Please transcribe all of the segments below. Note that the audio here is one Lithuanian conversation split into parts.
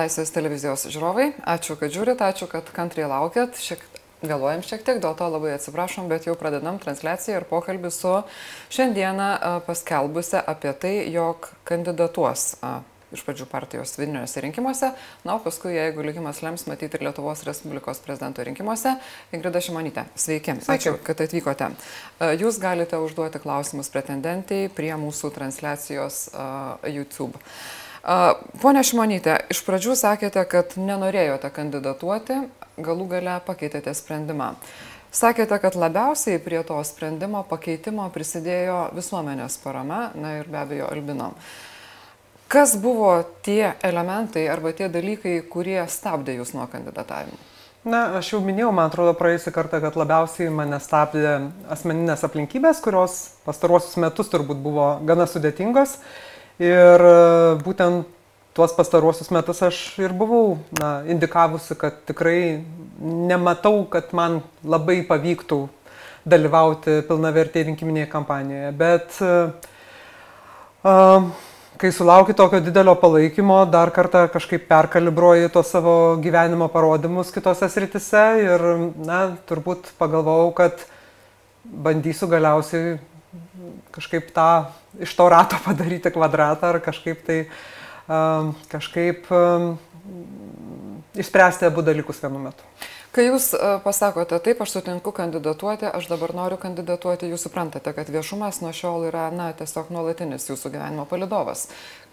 Laisvės televizijos žiūrovai, ačiū, kad žiūrit, ačiū, kad kantriai laukėt. Šiek, vėluojam šiek tiek, dėl to labai atsiprašom, bet jau pradedam transliaciją ir pokalbį su šiandieną paskelbusią apie tai, jog kandidatuos iš pradžių partijos vidiniuose rinkimuose, na, o paskui, jeigu likimas lems, matyti ir Lietuvos Respublikos prezidento rinkimuose. Ingrida Šimonytė, sveiki. Ačiū, kad atvykote. Jūs galite užduoti klausimus pretendentiai prie mūsų transliacijos YouTube. Pone Šimonytė, iš pradžių sakėte, kad nenorėjote kandidatuoti, galų gale pakeitėte sprendimą. Sakėte, kad labiausiai prie to sprendimo pakeitimo prisidėjo visuomenės parama, na ir be abejo Albino. Kas buvo tie elementai arba tie dalykai, kurie stabdė jūs nuo kandidatavimo? Na, aš jau minėjau, man atrodo, praėjusią kartą, kad labiausiai mane stabdė asmeninės aplinkybės, kurios pastaruosius metus turbūt buvo gana sudėtingos. Uh, Ir e, būtent tuos pastaruosius metus aš ir buvau na, indikavusi, kad tikrai nematau, kad man labai pavyktų dalyvauti pilnavertėje rinkiminėje kampanijoje. Bet uh, kai sulauki tokio didelio palaikymo, dar kartą kažkaip perkalibruoji tos savo gyvenimo parodymus kitose sritise ir, na, turbūt pagalvojau, kad bandysiu galiausiai kažkaip tą iš to rato padaryti kvadratą ar kažkaip tai um, kažkaip um, išspręsti abu dalykus vienu metu. Kai jūs pasakote, taip, aš sutinku kandidatuoti, aš dabar noriu kandidatuoti, jūs suprantate, kad viešumas nuo šiol yra, na, tiesiog nuolatinis jūsų gyvenimo palidovas.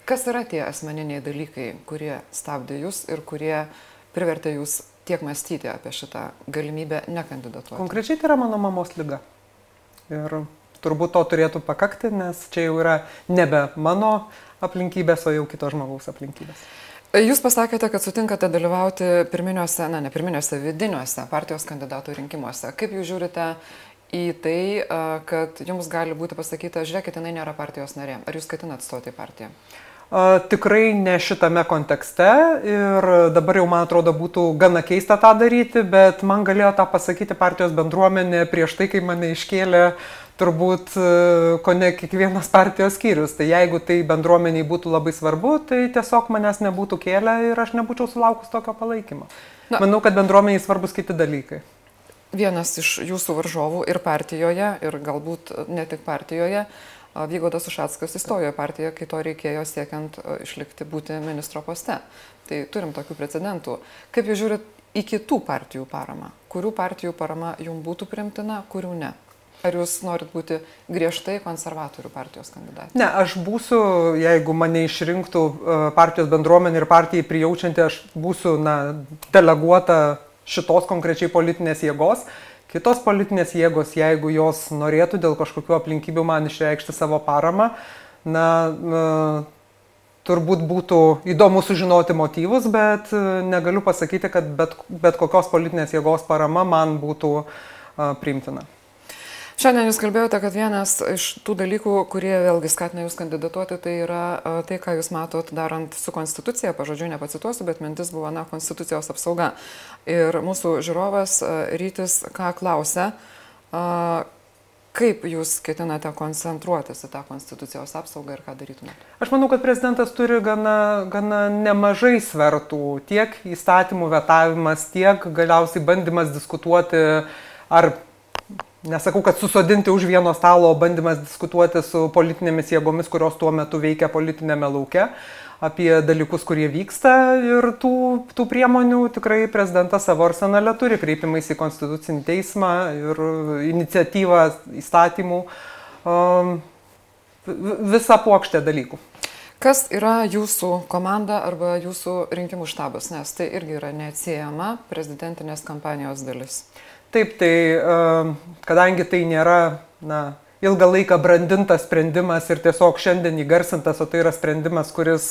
Kas yra tie asmeniniai dalykai, kurie stabdė jūs ir kurie privertė jūs tiek mąstyti apie šitą galimybę nekandidatuoti? Konkrečiai tai yra mano mamos lyga. Ir turbūt to turėtų pakakti, nes čia jau yra nebe mano aplinkybės, o jau kito žmogaus aplinkybės. Jūs pasakėte, kad sutinkate dalyvauti pirminiuose, na ne pirminiuose, vidiniuose partijos kandidatų rinkimuose. Kaip jūs žiūrite į tai, kad jums gali būti pasakyta, žiūrėkit, jinai nėra partijos narė. Ar jūs ketinat stoti į partiją? Tikrai ne šitame kontekste ir dabar jau man atrodo būtų gana keista tą daryti, bet man galėjo tą pasakyti partijos bendruomenė prieš tai, kai mane iškėlė turbūt e, ko ne kiekvienas partijos skyrius. Tai jeigu tai bendruomeniai būtų labai svarbu, tai tiesiog manęs nebūtų kėlę ir aš nebūčiau sulaukus tokio palaikymo. Na. Manau, kad bendruomeniai svarbus kiti dalykai. Vienas iš jūsų varžovų ir partijoje, ir galbūt ne tik partijoje, Vygodas Ušatskas įstojo į partiją, kai to reikėjo siekiant išlikti būti ministro poste. Tai turim tokių precedentų. Kaip jūs žiūrit į kitų partijų paramą? Kurių partijų parama jums būtų primtina, kurių ne? Ar jūs norit būti griežtai konservatorių partijos kandidatė? Ne, aš būsiu, jeigu mane išrinktų partijos bendruomenė ir partijai prijaučianti, aš būsiu na, deleguota šitos konkrečiai politinės jėgos. Kitos politinės jėgos, jeigu jos norėtų dėl kažkokių aplinkybių man išreikšti savo paramą, na, turbūt būtų įdomu sužinoti motyvus, bet e, negaliu pasakyti, kad bet, bet kokios politinės jėgos parama man būtų uh, priimtina. Šiandien jūs kalbėjote, kad vienas iš tų dalykų, kurie vėlgi skatina jūs kandidatuoti, tai yra tai, ką jūs matot darant su konstitucija, pažodžiu nepacituosiu, bet mintis buvo, na, konstitucijos apsauga. Ir mūsų žiūrovas rytis ką klausia, kaip jūs ketinate koncentruotis į tą konstitucijos apsaugą ir ką darytumėte? Aš manau, kad prezidentas turi gana, gana nemažai svertų. Tiek įstatymų vetavimas, tiek galiausiai bandymas diskutuoti ar nesakau, kad susodinti už vieno stalo bandymas diskutuoti su politinėmis jėgomis, kurios tuo metu veikia politinėme lauke, apie dalykus, kurie vyksta ir tų, tų priemonių tikrai prezidentas savo arsenale turi kreipimais į konstitucinį teismą ir iniciatyvą įstatymų, um, visą plokštę dalykų. Kas yra jūsų komanda arba jūsų rinkimų štabas, nes tai irgi yra neatsiejama prezidentinės kampanijos dalis. Taip, tai ehm, kadangi tai nėra na, ilgą laiką brandintas sprendimas ir tiesiog šiandien įgarsintas, o tai yra sprendimas, kuris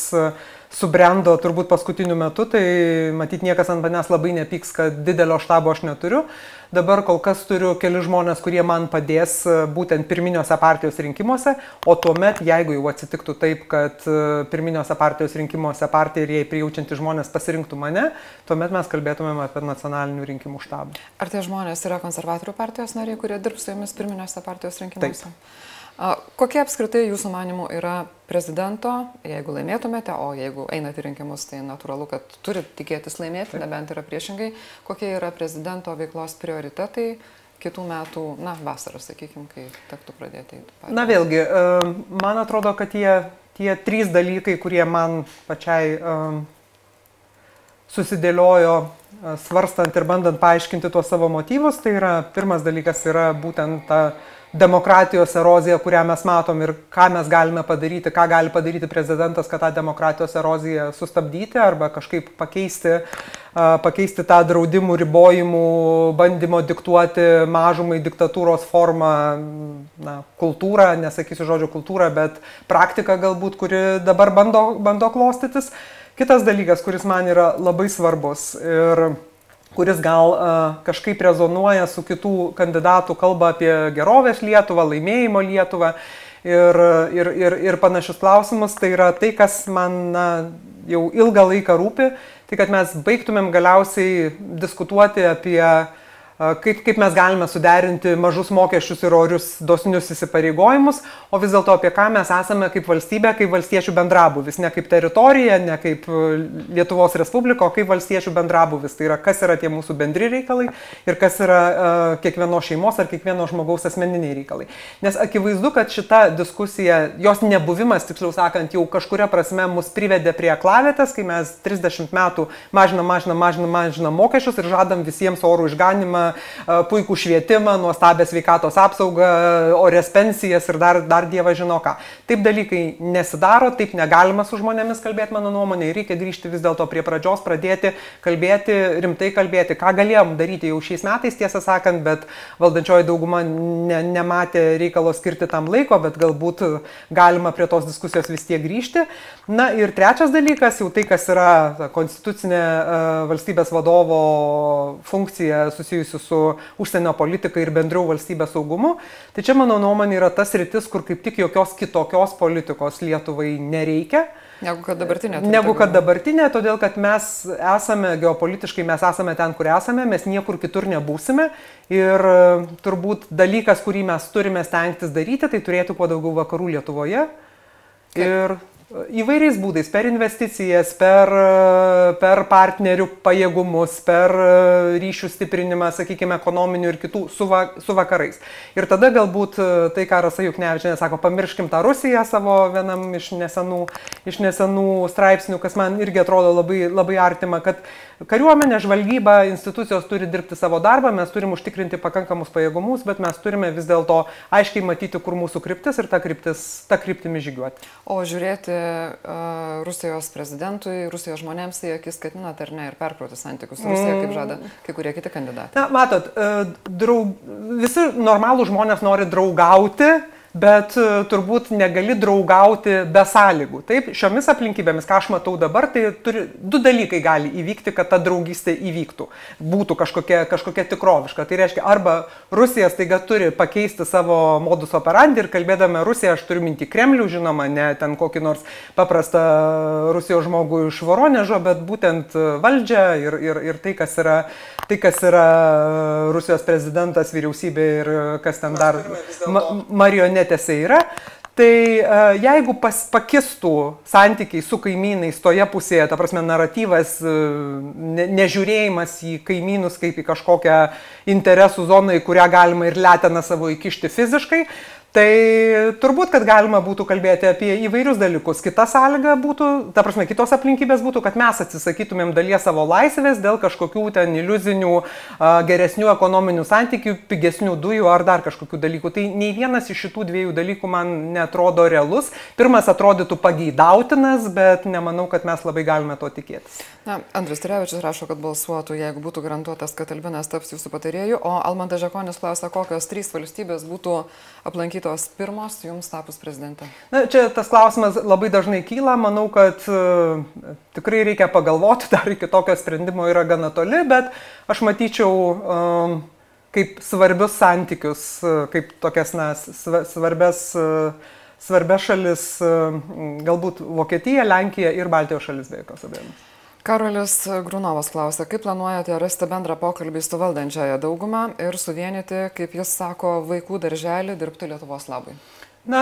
subrendo turbūt paskutiniu metu, tai matyt niekas ant manęs labai nepyks, kad didelio štabo aš neturiu. Dabar kol kas turiu keli žmonės, kurie man padės e, būtent pirminiuose partijos rinkimuose, o tuomet, jeigu jau atsitiktų taip, kad e, pirminiuose partijos rinkimuose partija ir jai prijaučianti žmonės pasirinktų mane, tuomet mes kalbėtumėm apie nacionalinių rinkimų štabą. Ar tie žmonės yra konservatorių partijos nariai, kurie dirbs su jumis pirminiuose partijos rinkimuose? Taip. Kokie apskritai jūsų manimų yra prezidento, jeigu laimėtumėte, o jeigu einate rinkimus, tai natūralu, kad turit tikėtis laimėti, nebent yra priešingai, kokie yra prezidento veiklos prioritetai kitų metų, na, vasarą, sakykime, kai tektų pradėti. Na vėlgi, e, man atrodo, kad tie, tie trys dalykai, kurie man pačiai um, susidėliojo svarstant ir bandant paaiškinti tuos savo motyvus, tai yra pirmas dalykas yra būtent ta demokratijos erozija, kurią mes matom ir ką mes galime padaryti, ką gali padaryti prezidentas, kad tą demokratijos eroziją sustabdyti arba kažkaip pakeisti, pakeisti tą draudimų, ribojimų, bandymo diktuoti mažumai diktatūros formą, na, kultūrą, nesakysiu žodžio kultūrą, bet praktiką galbūt, kuri dabar bando, bando klostytis. Kitas dalykas, kuris man yra labai svarbus ir kuris gal uh, kažkaip rezonuoja su kitų kandidatų kalba apie gerovės Lietuvą, laimėjimo Lietuvą ir, ir, ir, ir panašius klausimus, tai yra tai, kas man na, jau ilgą laiką rūpi, tai kad mes baigtumėm galiausiai diskutuoti apie kaip, kaip mes galime suderinti mažus mokesčius ir orius dosnius įsipareigojimus, o vis dėlto apie ką mes esame kaip valstybė, kaip valstiečių bendrabuvis, ne kaip teritorija, ne kaip Lietuvos Respublika, o kaip valstiečių bendrabuvis. Tai yra, kas yra tie mūsų bendri reikalai ir kas yra uh, kiekvieno šeimos ar kiekvieno žmogaus asmeniniai reikalai. Nes akivaizdu, kad šita diskusija, jos nebuvimas, tiksliau sakant, jau kažkuria prasme mus privedė prie klavėtės, kai mes 30 metų mažinam, mažinam, mažinam, mažinam mokesčius ir žadam visiems orų išganimą puikų švietimą, nuostabę sveikatos apsaugą, ores pensijas ir dar, dar dieva žino ką. Taip dalykai nesidaro, taip negalima su žmonėmis kalbėti, mano nuomonė, reikia grįžti vis dėlto prie pradžios, pradėti kalbėti, rimtai kalbėti, ką galėjom daryti jau šiais metais, tiesą sakant, bet valdančioji dauguma ne, nematė reikalo skirti tam laiko, bet galbūt galima prie tos diskusijos vis tiek grįžti. Na ir trečias dalykas, jau tai, kas yra konstitucinė valstybės vadovo funkcija susijusi su užsienio politika ir bendriau valstybės saugumu. Tai čia mano nuomonė yra tas rytis, kur kaip tik jokios kitokios politikos Lietuvai nereikia. Negu kad dabartinė. Negu kad dabartinė, todėl kad mes esame geopolitiškai, mes esame ten, kur esame, mes niekur kitur nebūsime. Ir e, turbūt dalykas, kurį mes turime stengtis daryti, tai turėtų kuo daugiau vakarų Lietuvoje. Kaip? Ir Įvairiais būdais, per investicijas, per, per partnerių pajėgumus, per ryšių stiprinimą, sakykime, ekonominių ir kitų su, va, su vakarais. Ir tada galbūt tai, ką Rasa Juknevičinė sako, pamirškim tą Rusiją savo vienam iš nesenų, iš nesenų straipsnių, kas man irgi atrodo labai, labai artima, kad Kariuomenė, žvalgyba, institucijos turi dirbti savo darbą, mes turim užtikrinti pakankamus pajėgumus, bet mes turime vis dėlto aiškiai matyti, kur mūsų kryptis ir tą, kryptimį žygiuoti. O žiūrėti Rusijos prezidentui, Rusijos žmonėms į akis ketinat ar ne ir perkrauti santykius su Rusija, kaip žada kai kurie kiti kandidatai. Na, matot, draug, visi normalų žmonės nori draugauti bet e, turbūt negali draugauti be sąlygų. Taip, šiomis aplinkybėmis, ką aš matau dabar, tai turi, du dalykai gali įvykti, kad ta draugystė įvyktų, būtų kažkokia, kažkokia tikroviška. Tai reiškia, arba Rusija staiga turi pakeisti savo modus operandi ir kalbėdama Rusiją, aš turiu minti Kremlių, žinoma, ne ten kokį nors paprastą Rusijos žmogų iš Voronežo, bet būtent valdžią ir, ir, ir tai, kas yra, tai, kas yra Rusijos prezidentas, vyriausybė ir kas ten dar ma marionetė kabutėse yra, tai uh, jeigu pas, pakistų santykiai su kaimynais toje pusėje, ta prasme naratyvas, uh, ne, nežiūrėjimas į kaimynus kaip į kažkokią interesų zoną, į kurią galima ir leteną savo įkišti fiziškai, uh, Tai turbūt, kad galima būtų kalbėti apie įvairius dalykus. Kita sąlyga būtų, ta prasme, kitos aplinkybės būtų, kad mes atsisakytumėm dalies savo laisvės dėl kažkokių ten iliuzinių, geresnių ekonominių santykių, pigesnių dujų ar dar kažkokių dalykų. Tai nei vienas iš šitų dviejų dalykų man netrodo realus. Pirmas atrodytų pageidautinas, bet nemanau, kad mes labai galime to tikėtis. Na, Andris Tirevičius rašo, kad balsuotų, jeigu būtų garantuotas, kad Albinas taps jūsų patarėju, o Almantas Žekonis klausia, kokios trys valstybės būtų aplankytos pirmos jums tapus prezidentą. Na, čia tas klausimas labai dažnai kyla, manau, kad uh, tikrai reikia pagalvoti, dar iki tokio sprendimo yra gana toli, bet aš matyčiau um, kaip svarbius santykius, uh, kaip tokias na, svarbės uh, svarbia šalis, galbūt Vokietija, Lenkija ir Baltijos šalis be jokios abejonės. Karolis Grunovas klausia, kaip planuojate rasti bendrą pokalbį su valdančiaja dauguma ir suvienyti, kaip jis sako, vaikų darželį dirbti Lietuvos labui? Na,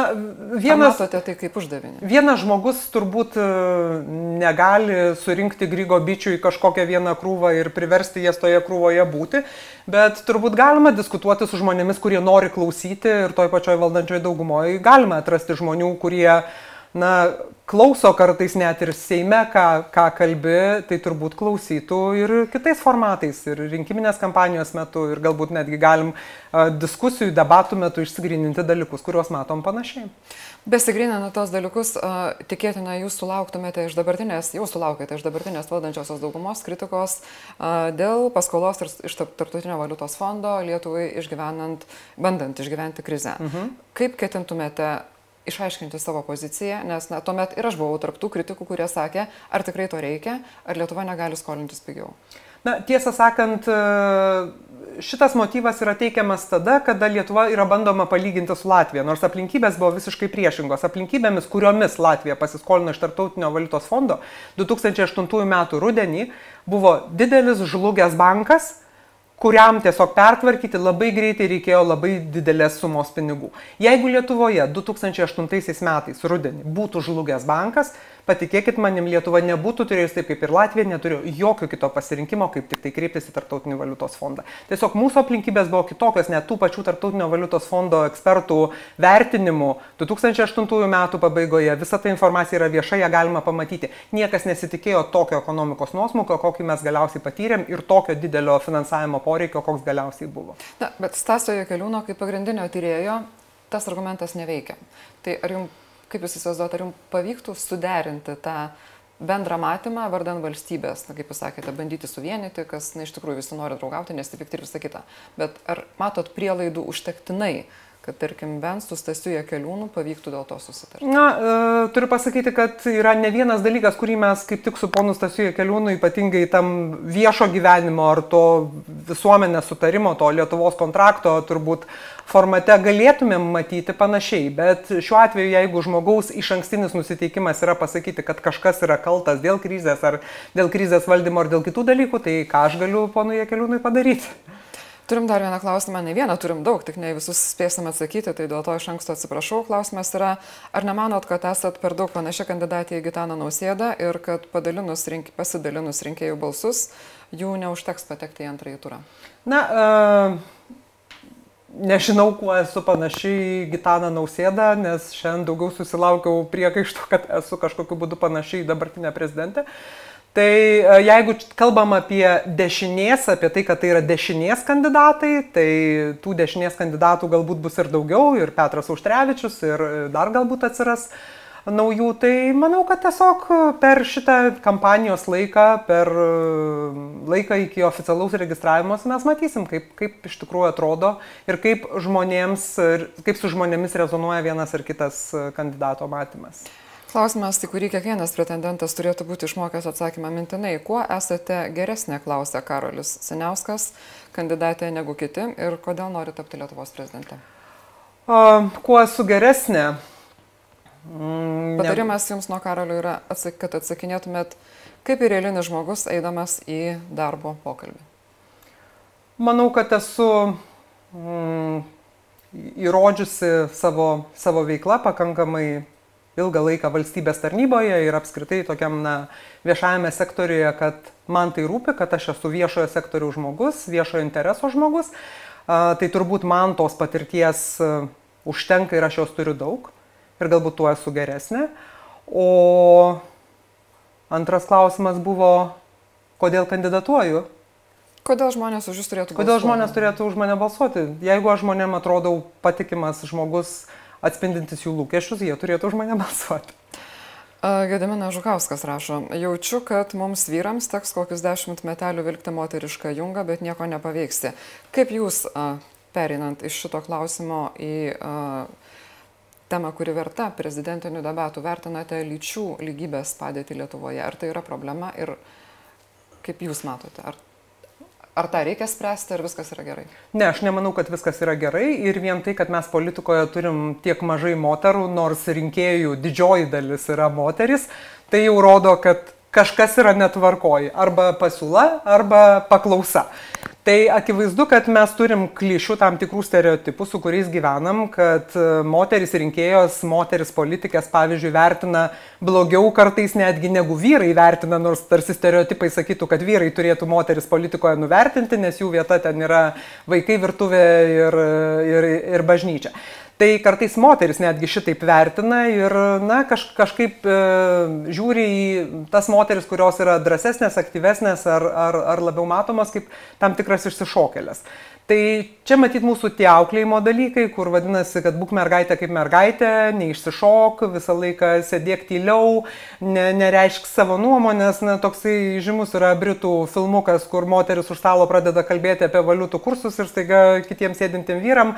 vienas, matote tai kaip uždavinį? Vienas žmogus turbūt e, negali surinkti Grygo bičių į kažkokią vieną krūvą ir priversti jas toje krūvoje būti, bet turbūt galima diskutuoti su žmonėmis, kurie nori klausyti ir toj pačioj valdančioje daugumoje galima atrasti žmonių, kurie uh, na, klauso kartais net ir Seime, ką, ką kalbi, tai turbūt klausytų ir kitais formatais, ir rinkiminės kampanijos metu, ir galbūt netgi galim diskusijų, debatų metu išsigryninti dalykus, kuriuos matom panašiai. Besigryninant tos dalykus, tikėtina, jūs sulauktumėte iš dabartinės, jau sulaukėte iš dabartinės valdančiosios daugumos kritikos dėl paskolos iš Tartutinio valiutos fondo Lietuvai išgyvenant, bandant išgyventi krizę. Mhm. Kaip ketintumėte išaiškinti savo poziciją, nes na, tuomet ir aš buvau tarptų kritikų, kurie sakė, ar tikrai to reikia, ar Lietuva negali skolintis pigiau. Na, tiesą sakant, šitas motyvas yra teikiamas tada, kada Lietuva yra bandoma palyginti su Latvija, nors aplinkybės buvo visiškai priešingos. Aplinkybėmis, kuriomis Latvija pasiskolino iš Tartautinio valiutos fondo 2008 m. rudenį, buvo didelis žlugęs bankas, kuriam tiesiog pertvarkyti labai greitai reikėjo labai didelės sumos pinigų. Jeigu Lietuvoje 2008 metais rudenį būtų žlugęs bankas, Patikėkit manim, Lietuva nebūtų turėjus taip kaip ir Latvija, neturėjo jokio kito pasirinkimo, kaip tik tai kreiptis į Tartautinį valiutos fondą. Tiesiog mūsų aplinkybės buvo kitokios, net tų pačių Tartautinio valiutos fondo ekspertų vertinimų 2008 metų pabaigoje. Visa ta informacija yra vieša, ją galima pamatyti. Niekas nesitikėjo tokio ekonomikos nuosmukio, kokį mes galiausiai patyrėm ir tokio didelio finansavimo poreikio, koks galiausiai buvo. Na, bet Stasio Jekeliūno kaip pagrindinio tyrėjo tas argumentas neveikia. Tai ar jums kaip jūs įsivaizduojate, ar jums pavyktų suderinti tą bendrą matymą vardan valstybės, na, kaip jūs sakėte, bandyti suvienyti, kas, na, iš tikrųjų visi nori draugauti, nesipikti ir visą kitą. Bet ar matot prielaidų užtektinai, kad, tarkim, bent su Stasiu Jekeliūnu pavyktų dėl to susitarti? Na, e, turiu pasakyti, kad yra ne vienas dalykas, kurį mes kaip tik su ponu Stasiu Jekeliūnu, ypatingai tam viešo gyvenimo ar to visuomenės sutarimo, to Lietuvos kontrakto turbūt formate galėtumėm matyti panašiai, bet šiuo atveju, jeigu žmogaus iš ankstinis nusiteikimas yra pasakyti, kad kažkas yra kaltas dėl krizės ar dėl krizės valdymo ar dėl kitų dalykų, tai ką aš galiu ponui Jekeliūnui padaryti? Turim dar vieną klausimą, ne vieną turim daug, tik ne visus spėsime atsakyti, tai dėl to iš anksto atsiprašau. Klausimas yra, ar nemanot, kad esat per daug panašia kandidatė į Gitaną Nausėdą ir kad rink, pasidalinus rinkėjų balsus, jų neužteks patekti į antrąjį turą? Na, uh, nežinau, kuo esu panaši į Gitaną Nausėdą, nes šiandien daugiau susilaukiau priekaištų, kad esu kažkokiu būdu panaši į dabartinę prezidentę. Uh, Tai e, jeigu kalbam apie dešinės, apie tai, kad tai yra dešinės kandidatai, tai tų dešinės kandidatų galbūt bus ir daugiau, ir Petras Auštrevičius, ir dar galbūt atsiras naujų. Tai manau, kad tiesiog per šitą kampanijos laiką, per e, laiką iki oficialaus registravimus mes matysim, kaip, kaip iš tikrųjų atrodo ir kaip, žmonėms, kaip su žmonėmis rezonuoja vienas ar kitas kandidato matymas. Klausimas, į kurį kiekvienas pretendentas turėtų būti išmokęs atsakymą mintinai. Kuo esate geresnė, klausia Karolis Seniauskas, kandidatė negu kiti ir kodėl nori tapti Lietuvos prezidente? Uh, kuo esu geresnė? Mm, Patarimas jums nuo Karolio yra, kad atsakinėtumėt kaip ir eilinis žmogus eidamas į darbo pokalbį. Manau, kad esu mm, įrodžiusi savo, savo veiklą pakankamai ilgą laiką valstybės tarnyboje ir apskritai tokiam na, viešajame sektoriuje, kad man tai rūpi, kad aš esu viešojo sektoriaus žmogus, viešojo intereso žmogus, tai turbūt man tos patirties užtenka ir aš jos turiu daug ir galbūt tuo esu geresnė. O antras klausimas buvo, kodėl kandidatuoju? Kodėl žmonės už jūs turėtų balsuoti? Kodėl žmonės turėtų už mane balsuoti? Jeigu aš žmonėm atrodau patikimas žmogus, atspindintis jų lūkesčius, jie turėtų už mane balsuoti. Gediminas Žukauskas rašo, jaučiu, kad mums vyrams teks kokius dešimt metelių vilkti moterišką jungą, bet nieko nepaveiksi. Kaip jūs, perinant iš šito klausimo į temą, kuri verta prezidentinių debatų, vertinate lyčių lygybės padėti Lietuvoje? Ar tai yra problema ir kaip jūs matote? Ar Ar tą reikia spręsti, ar viskas yra gerai? Ne, aš nemanau, kad viskas yra gerai ir vien tai, kad mes politikoje turim tiek mažai moterų, nors rinkėjų didžioji dalis yra moteris, tai jau rodo, kad kažkas yra netvarkoji. Arba pasiūla, arba paklausa. Tai akivaizdu, kad mes turim klišių tam tikrų stereotipų, su kuriais gyvenam, kad e, moteris rinkėjos, moteris politikės, pavyzdžiui, vertina blogiau kartais netgi negu vyrai vertina, nors tarsi stereotipai sakytų, kad vyrai turėtų moteris politikoje nuvertinti, nes jų vieta ten yra vaikai virtuvė ir, ir, ir bažnyčia. Tai kartais moteris netgi šitaip vertina ir na, kaž, kažkaip e, žiūri į tas moteris, kurios yra drąsesnės, aktyvesnės ar, ar, ar labiau matomas kaip tam tikras išsišokėlės. Tai čia matyt mūsų tie auklėjimo dalykai, kur vadinasi, kad būk mergaitė kaip mergaitė, neišsišok, visą laiką sėdėk tyliau, ne, nereišk savo nuomonės. Na, toksai žymus yra Britų filmukas, kur moteris už stalo pradeda kalbėti apie valiutų kursus ir staiga kitiems sėdintiem vyram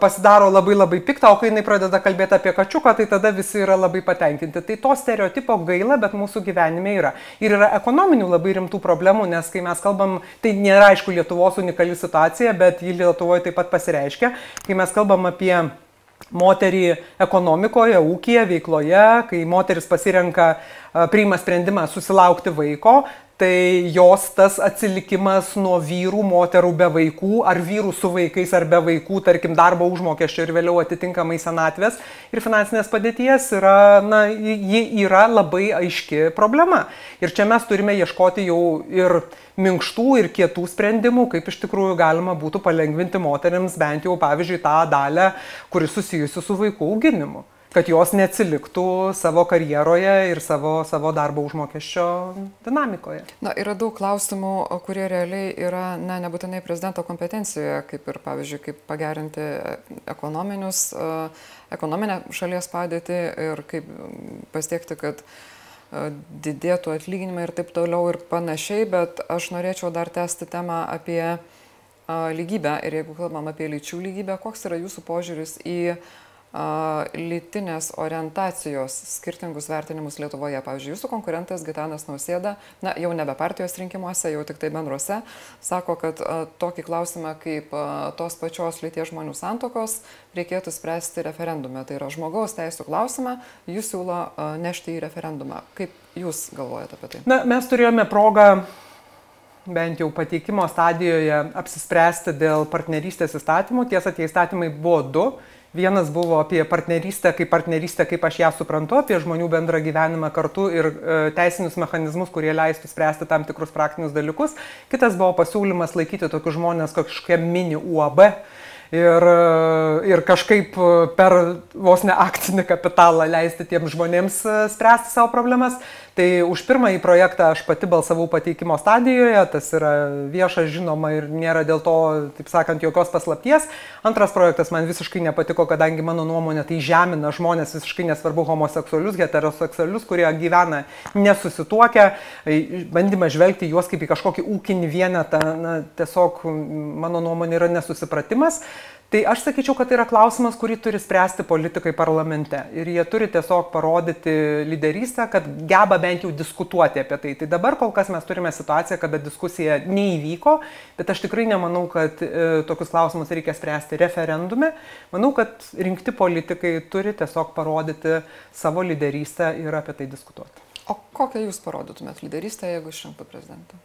pasidaro labai labai piktą, o kai jinai pradeda kalbėti apie kačiuką, tai tada visi yra labai patenkinti. Tai to stereotipo gaila, bet mūsų gyvenime yra. Ir yra ekonominių labai rimtų problemų, nes kai mes kalbam, tai nėra aišku Lietuvos unikali situacija, bet bet ji Lietuvoje taip pat pasireiškia, kai mes kalbam apie moterį ekonomikoje, ūkija, veikloje, kai moteris pasirenka, priima sprendimą susilaukti vaiko, tai jos tas atsilikimas nuo vyrų, moterų be vaikų, ar vyrų su vaikais, ar be vaikų, tarkim, darbo užmokesčio ir vėliau atitinkamai senatvės ir finansinės padėties yra, na, ji yra labai aiški problema. Ir čia mes turime ieškoti jau ir minkštų ir kietų sprendimų, kaip iš tikrųjų galima būtų palengvinti moteriams bent jau, pavyzdžiui, tą dalę, kuri susijusi su vaikų auginimu kad jos neatsiliktų savo karjeroje ir savo, savo darbo užmokesčio dinamikoje. Na, yra daug klausimų, kurie realiai yra, na, nebūtinai prezidento kompetencijoje, kaip ir, pavyzdžiui, kaip pagerinti ekonominius, ekonominę šalies padėtį ir kaip pasiekti, kad didėtų atlyginimai ir taip toliau ir panašiai, bet aš norėčiau dar tęsti temą apie lygybę ir jeigu kalbam apie lyčių lygybę, koks yra jūsų požiūris į uh, lytinės orientacijos skirtingus vertinimus Lietuvoje. Pavyzdžiui, jūsų konkurentas Gitanas Nausėda, na, jau nebe partijos rinkimuose, jau tik tai bendruose, sako, kad a, tokį klausimą kaip a, tos pačios lyties žmonių santokos reikėtų spręsti referendume. Tai yra žmogaus teisų klausimą, jūs siūlo a, nešti į referendumą. Kaip jūs galvojate apie tai? Na, mes turėjome progą bent jau pateikimo stadijoje apsispręsti dėl partnerystės įstatymų. Tiesa, tie įstatymai buvo du Vienas buvo apie partnerystę, kaip partnerystę, kaip aš ją suprantu, apie žmonių bendrą gyvenimą kartu ir e, teisinius mechanizmus, kurie leistų spręsti tam tikrus praktinius dalykus. Kitas buvo pasiūlymas laikyti tokius žmonės kažkokie mini UAB ir, ir kažkaip per vos ne akcinį kapitalą leisti tiems žmonėms e, spręsti savo problemas. Tai už pirmąjį projektą aš pati balsavau pateikimo stadijoje, tas yra vieša, žinoma ir nėra dėl to, taip sakant, jokios paslapties. Antras projektas man visiškai nepatiko, kadangi mano nuomonė tai žemina žmonės visiškai nesvarbu homoseksualius, heteroseksualius, kurie gyvena nesusituokę, bandymas žvelgti juos kaip į kažkokį ūkinį vienetą, na, tiesiog mano nuomonė yra nesusipratimas. Tai aš sakyčiau, kad tai yra klausimas, kurį turi spręsti politikai parlamente. Ir jie turi tiesiog parodyti lyderystę, kad geba bent jau diskutuoti apie tai. Tai dabar kol kas mes turime situaciją, kada diskusija neįvyko, bet aš tikrai nemanau, kad e, tokius klausimus reikia spręsti referendume. Manau, kad rinkti politikai turi tiesiog parodyti savo lyderystę ir apie tai diskutuoti. O kokią jūs parodytumėt lyderystę, jeigu išrinktų prezidentą?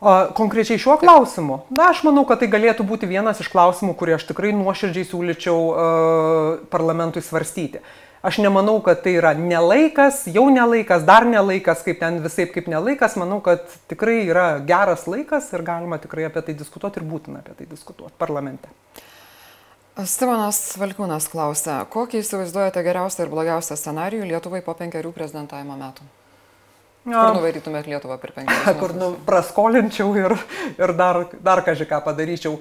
Konkrečiai šiuo klausimu, na, aš manau, kad tai galėtų būti vienas iš klausimų, kurį aš tikrai nuoširdžiai siūlyčiau uh, parlamentui svarstyti. Aš nemanau, kad tai yra nelaikas, jau nelaikas, dar nelaikas, kaip ten visai kaip nelaikas. Manau, kad tikrai yra geras laikas ir galima tikrai apie tai diskutuoti ir būtina apie tai diskutuoti parlamente. Simonas Valkūnas klausia, kokį įsivaizduojate geriausią ir blogiausią scenarijų Lietuvai po penkerių prezidentavimo metų? Kur nuvarytumėt Lietuvą per penkias metus? Kur nu, praskolinčiau ir, ir dar, dar kažką padaryčiau.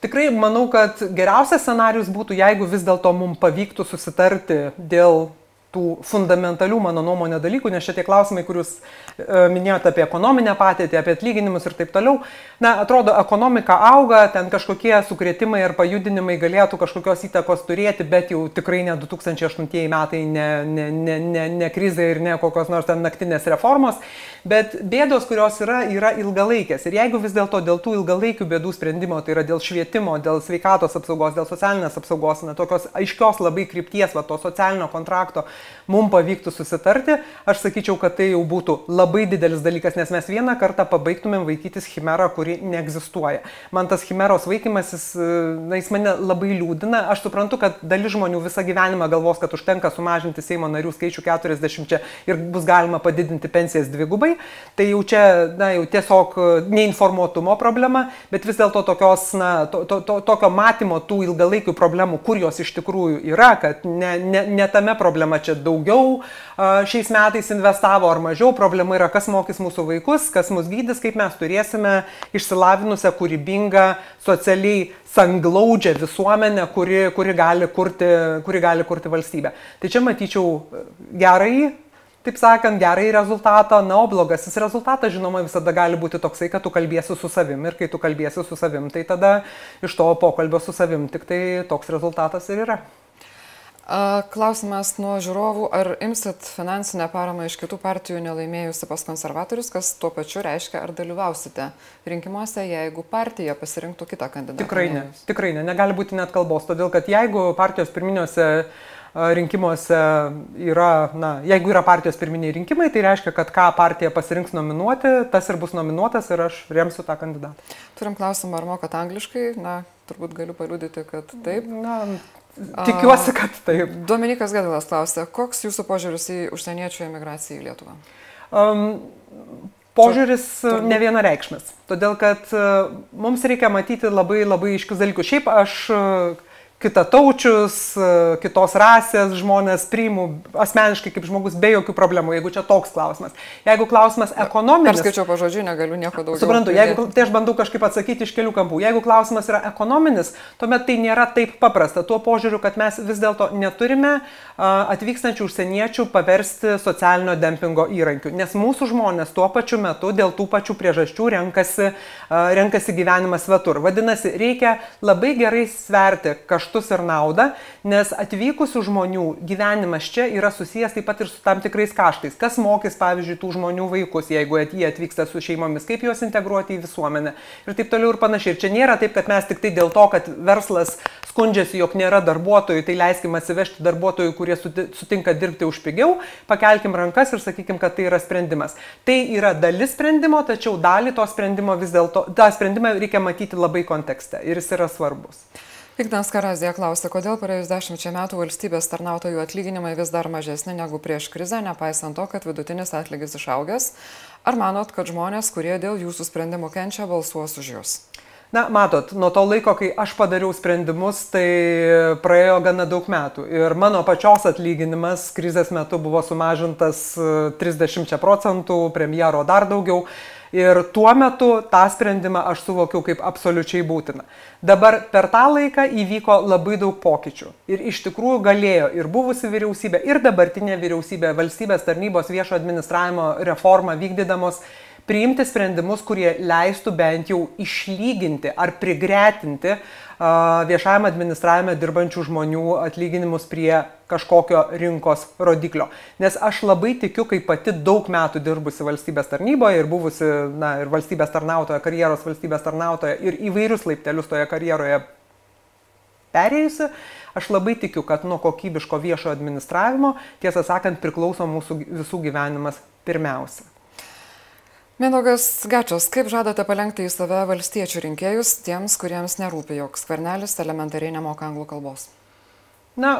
Tikrai manau, kad geriausias scenarius būtų, jeigu vis dėlto mums pavyktų susitarti dėl tų fundamentalių, mano nuomonė, dalykų, nes šitie klausimai, kuriuos e, minėjote apie ekonominę patirtį, apie atlyginimus ir taip toliau, na, atrodo, ekonomika auga, ten kažkokie sukrėtimai ar pajudinimai galėtų kažkokios įtakos turėti, bet jau tikrai ne 2008 metai, ne, ne, ne, ne, ne krizė ir ne kokios nors ten naktinės reformos, bet bėdos, kurios yra, yra ilgalaikės. Ir jeigu vis dėlto dėl tų ilgalaikių bėdų sprendimo, tai yra dėl švietimo, dėl sveikatos apsaugos, dėl socialinės apsaugos, na, tokios aiškios labai krypties, va, to socialinio kontrakto, mums pavyktų susitarti, aš sakyčiau, kad tai jau būtų labai didelis dalykas, nes mes vieną kartą pabaigtumėm vaikytis chimerą, kuri neegzistuoja. Man tas chimeros vaikymasis, na, jis mane labai liūdina. Aš suprantu, kad dalis žmonių visą gyvenimą galvos, kad užtenka sumažinti Seimo narių skaičių 40 ir bus galima padidinti pensijas dvigubai. Tai jau čia, na, jau tiesiog neinformuotumo problema, bet vis dėlto tokios, na, to, to, to, tokio matymo tų ilgalaikių problemų, kur jos iš tikrųjų yra, kad ne, ne, ne tame problema čia daugiau šiais metais investavo ar mažiau, problema yra, kas mokys mūsų vaikus, kas mus gydys, kaip mes turėsime išsilavinusią, kūrybingą, socialiai sanglaudžią visuomenę, kuri, kuri, gali kurti, kuri gali kurti valstybę. Tai čia matyčiau gerai taip sakant, gerai rezultatą, na, o blogasis rezultatas, žinoma, visada gali būti toksai, kad tu kalbėsi su savim ir kai tu kalbėsi su savim, tai tada iš to pokalbio su savim tik tai toks rezultatas ir yra. Klausimas nuo žiūrovų, ar imsit finansinę paramą iš kitų partijų nelaimėjusi pas konservatorius, kas tuo pačiu reiškia, ar dalyvausite rinkimuose, jeigu partija pasirinktų kitą kandidatą? Tikrai ne, tikrai ne, negali būti net kalbos, todėl kad jeigu partijos pirminiuose rinkimuose yra, na, jeigu yra partijos pirminiai rinkimai, tai reiškia, kad ką partija pasirinks nominuoti, tas ir bus nominuotas ir aš remsiu tą kandidatą. Turim klausimą, ar mokat angliškai, na, turbūt galiu paliudyti, kad taip. Na, Tikiuosi, kad taip. Dominikas Gadilas klausė, koks jūsų požiūris į užsieniečių emigraciją į Lietuvą? Um, požiūris ne vienareikšmis, todėl kad uh, mums reikia matyti labai labai iškius dalykus. Šiaip aš uh, kitataučius, kitos rasės žmonės priimu asmeniškai kaip žmogus be jokių problemų, jeigu čia toks klausimas. Jeigu klausimas ekonominis. Aš skaičiau pažodžiu, negaliu nieko daugiau. Suprantu, jeigu, tai aš bandau kažkaip atsakyti iš kelių kampų. Jeigu klausimas yra ekonominis, tuomet tai nėra taip paprasta. Tuo požiūriu, kad mes vis dėlto neturime atvykstančių užsieniečių paversti socialinio dempingo įrankiu. Nes mūsų žmonės tuo pačiu metu dėl tų pačių priežasčių renkasi, renkasi gyvenimą svetur. Vadinasi, reikia labai gerai sverti kažką kaštus ir naudą, nes atvykusių žmonių gyvenimas čia yra susijęs taip pat ir su tam tikrais kaštais. Kas mokys, pavyzdžiui, tų žmonių vaikus, jeigu jie atvyksta su šeimomis, kaip juos integruoti į visuomenę ir taip toliau ir panašiai. Ir čia nėra taip, kad mes tik tai dėl to, kad verslas skundžiasi, jog nėra darbuotojų, tai leiskim atsivežti darbuotojų, kurie sutinka dirbti už pigiau, pakelkim rankas ir sakykim, kad tai yra sprendimas. Tai yra dalis sprendimo, tačiau dalį to sprendimo vis dėlto, tą sprendimą reikia matyti labai kontekste ir jis yra svarbus. Ignas Karazija klausia, kodėl praėjus dešimčia metų valstybės tarnautojų atlyginimai vis dar mažesni negu prieš krizę, nepaisant to, kad vidutinis atlygis išaugęs. Ar manot, kad žmonės, kurie dėl jūsų sprendimų kenčia, balsuos už jūs? Na, matot, nuo to laiko, kai aš padariau sprendimus, tai praėjo gana daug metų. Ir mano pačios atlyginimas krizės metu buvo sumažintas 30 e, procentų, premjero dar daugiau. Ir tuo metu tą sprendimą aš suvokiau kaip absoliučiai būtiną. Dabar per tą laiką įvyko labai daug pokyčių. Ir iš tikrųjų galėjo ir buvusi vyriausybė, ir dabartinė vyriausybė valstybės tarnybos viešo administravimo reformą vykdydamos priimti sprendimus, kurie leistų bent jau išlyginti ar prigretinti viešajame administravime dirbančių žmonių atlyginimus prie kažkokio rinkos rodiklio. Nes aš labai tikiu, kaip pati daug metų dirbusi valstybės tarnyboje ir buvusi, na, ir valstybės tarnautoja, karjeros valstybės tarnautoja ir įvairius laiptelius toje karjeroje perėjusi, aš labai tikiu, kad nuo kokybiško viešo administravimo, tiesą sakant, priklauso mūsų visų gyvenimas pirmiausia. Mindaugas Gačias, kaip žadate palengti į save valstiečių rinkėjus tiems, kuriems nerūpi, jog skvernelis elementariai nemoka anglų kalbos? Na,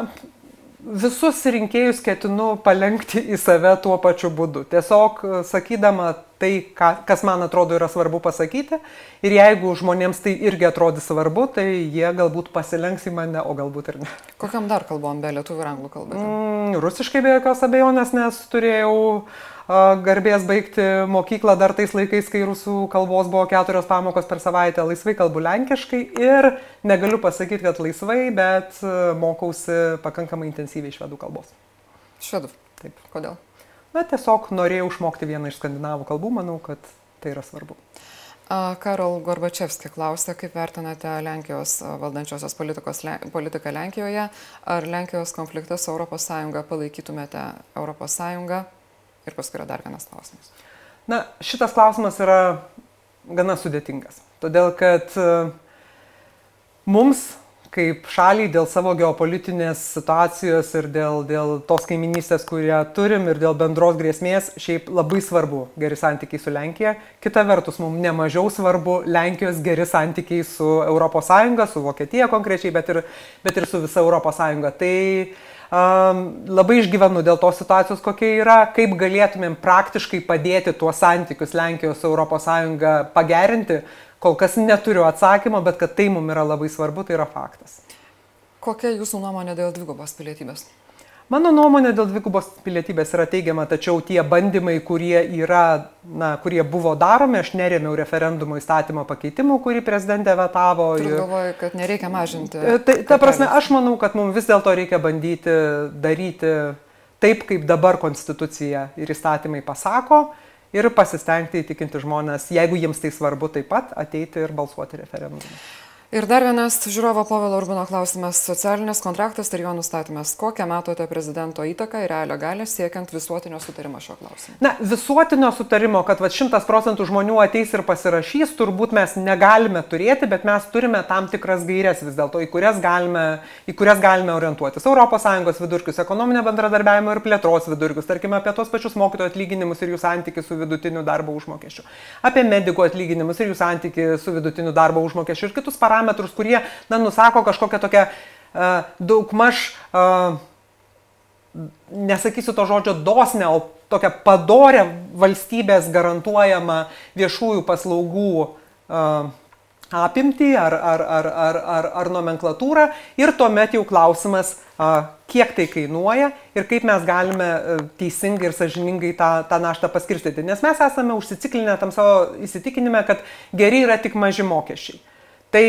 visus rinkėjus ketinu palengti į save tuo pačiu būdu. Tiesiog sakydama tai, ką, kas man atrodo yra svarbu pasakyti. Ir jeigu žmonėms tai irgi atrodys svarbu, tai jie galbūt pasilenks į mane, o galbūt ir ne. Kokiam dar kalbom be lietuvių ir anglų kalbų? Mm, rusiškai be jokios abejonės, nes turėjau garbės baigti mokyklą dar tais laikais, kai rusų kalbos buvo keturios pamokos per savaitę, laisvai kalbu lenkiškai ir negaliu pasakyti, kad laisvai, bet mokausi pakankamai intensyviai švedų kalbos. Švedų. Taip. Kodėl? Na, tiesiog norėjau išmokti vieną iš skandinavų kalbų, manau, kad tai yra svarbu. Karol Gorbačevski klausė, kaip vertinate Lenkijos valdančiosios politiką Lenkijoje. Ar Lenkijos konfliktą su ES palaikytumėte ES Ir paskui yra dar vienas klausimas. Na, šitas klausimas yra gana sudėtingas. Todėl, kad e, mums kaip šaliai dėl savo geopolitinės situacijos ir dėl, dėl tos kaiminystės, kurią turim ir dėl bendros grėsmės, šiaip labai svarbu geri santykiai su Lenkija. Kita vertus, mums nemažiau svarbu Lenkijos geri santykiai su ES, su Vokietija konkrečiai, bet ir, bet ir su visa ES. Tai um, labai išgyvenu dėl tos situacijos, kokia yra, kaip galėtumėm praktiškai padėti tuos santykius Lenkijos su ES pagerinti Kol kas neturiu atsakymo, bet kad tai mums yra labai svarbu, tai yra faktas. Kokia jūsų nuomonė dėl dvigubos pilietybės? Mano nuomonė dėl dvigubos pilietybės yra teigiama, tačiau tie bandymai, kurie, yra, na, kurie buvo daromi, aš nerėmiau referendumo įstatymo pakeitimų, kurį prezidentė vetavo. Turiu galvoju, kad nereikia mažinti. E, tai, ta prasme, aš manau, kad mums vis dėlto reikia bandyti daryti taip, kaip dabar konstitucija ir įstatymai pasako ir pasistengti įtikinti žmonės, jeigu jiems tai svarbu, taip pat ateiti ir balsuoti referendumu. Ir dar vienas žiūrovo Povilo Urbino klausimas - socialinis kontraktas ir jo nustatymas. Kokią matote prezidento įtaką ir realią galę siekiant visuotinio sutarimo šio klausimu? Na, visuotinio sutarimo, kad va, šimtas procentų žmonių ateis ir pasirašys, turbūt mes negalime turėti, bet mes turime tam tikras gairias vis dėlto, į kurias galime, į kurias galime orientuotis. ES vidurkius, ekonominio bendradarbiavimo ir plėtros vidurkius, tarkime, apie tos pačius mokytojų atlyginimus ir jų santykių su vidutiniu darbo užmokesčiu, apie medikų atlyginimus ir jų santykių su vidutiniu darbo užmokesčiu ir kitus parametrus parametrus, kurie, na, nusako kažkokią tokią uh, daugmaž, uh, nesakysiu to žodžio dosnę, o tokią padorę valstybės garantuojamą viešųjų paslaugų uh, apimtį ar, ar, ar, ar, ar, ar nomenklatūrą ir tuomet jau klausimas, kiek tai kainuoja ir kaip mes galime teisingai ir sažiningai tą, tą naštą paskirstyti. Nes mes esame užsiciklinę tam savo įsitikinime, kad geri yra tik maži mokesčiai. Tai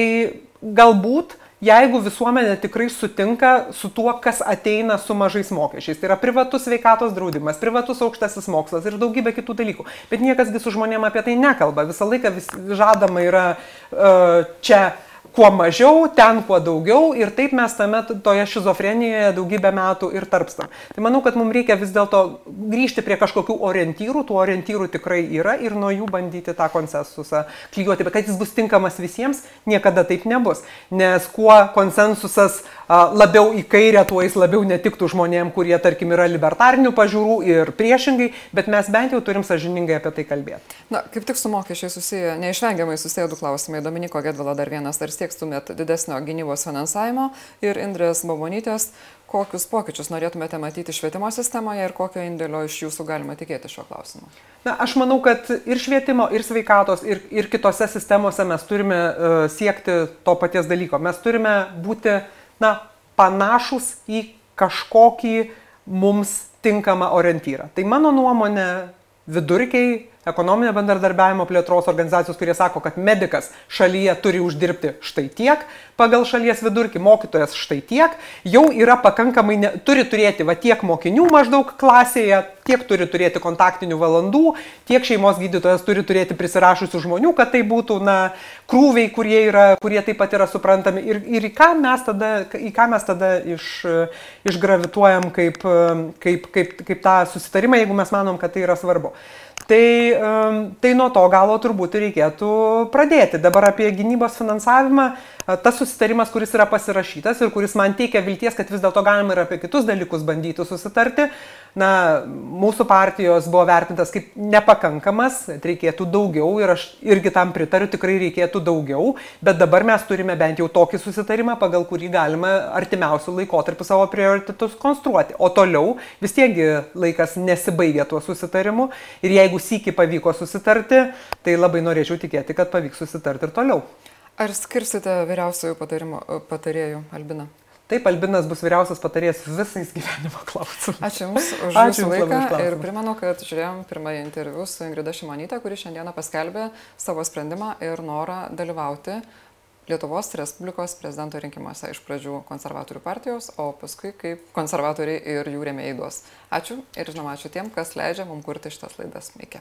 galbūt jeigu visuomenė tikrai sutinka su tuo, kas ateina su mažais mokesčiais. Tai yra privatus sveikatos draudimas, privatus aukštasis mokslas ir daugybė kitų dalykų. Bet niekasgi su žmonėm apie tai nekalba. Visą laiką vis žadama yra uh, čia kuo mažiau, ten kuo daugiau ir taip mes tame toje šizofrenijoje daugybę metų ir tarpstam. Tai manau, kad mums reikia vis dėlto grįžti prie kažkokių orientyrų, tų orientyrų tikrai yra ir nuo jų bandyti tą konsensusą klyjuoti, bet kad jis bus tinkamas visiems, niekada taip nebus. Nes kuo konsensusas labiau į kairę, tuo jis labiau netiktų žmonėm, kurie, tarkim, yra libertarinių pažiūrų ir priešingai, bet mes bent jau turim sažiningai apie tai kalbėti. Na, kaip tik su mokesčiai susiję, neišvengiamai susiję du klausimai. Dominiko Gedvilo dar vienas, ar siekstumėt didesnio gynybos finansavimo ir Indrės Babonytės, kokius pokyčius norėtumėte matyti švietimo sistemoje ir kokio indėlio iš jūsų galima tikėti šiuo klausimu? Na, aš manau, kad ir švietimo, ir sveikatos, ir, ir kitose sistemose mes turime uh, siekti to paties dalyko. Mes turime būti uh, na, panašus į kažkokį mums tinkamą orientyrą. Tai mano nuomonė vidurkiai ekonominio bendradarbiavimo plėtros organizacijos, kurie sako, kad medikas šalyje turi uždirbti štai tiek, pagal šalies vidurkį mokytojas štai tiek, jau yra pakankamai, ne, turi turėti va tiek mokinių maždaug klasėje, tiek turi turėti kontaktinių valandų, tiek šeimos gydytojas turi turėti prisirašusių žmonių, kad tai būtų, na, krūviai, kurie, yra, kurie taip pat yra suprantami ir, ir į ką mes tada, į ką mes tada iš, išgravituojam kaip, kaip, kaip, kaip tą susitarimą, jeigu mes manom, kad tai yra svarbu. Tai, tai nuo to galo turbūt reikėtų pradėti. Dabar apie gynybos finansavimą tas susitarimas, kuris yra pasirašytas ir kuris man teikia vilties, kad vis dėlto galima ir apie kitus dalykus bandyti susitarti, na, mūsų partijos buvo vertintas kaip nepakankamas, reikėtų daugiau ir aš irgi tam pritariu, tikrai reikėtų daugiau, bet dabar mes turime bent jau tokį susitarimą, pagal kurį galima artimiausių laikotarpių savo prioritetus konstruoti. O toliau vis tiekgi laikas nesibaigia tuo susitarimu ir jeigu sįki pavyko susitarti, tai labai norėčiau tikėti, kad pavyks susitarti ir toliau. Ar skirsite vyriausiojų patarėjų Albiną? Taip, Albinas bus vyriausias patarėjas visais gyvenimo klausimais. Ačiū Jums už Ačiū Jūsų laiką ir primenu, kad žiūrėjom pirmąjį interviu su Ingrida Šimonytė, kuri šiandieną paskelbė savo sprendimą ir norą dalyvauti Lietuvos Respublikos prezidento rinkimuose iš pradžių konservatorių partijos, o paskui kaip konservatoriai ir jų rėmėjai duos. Ačiū ir žinoma, ačiū tiem, kas leidžia mums kurti šitas laidas. Iki.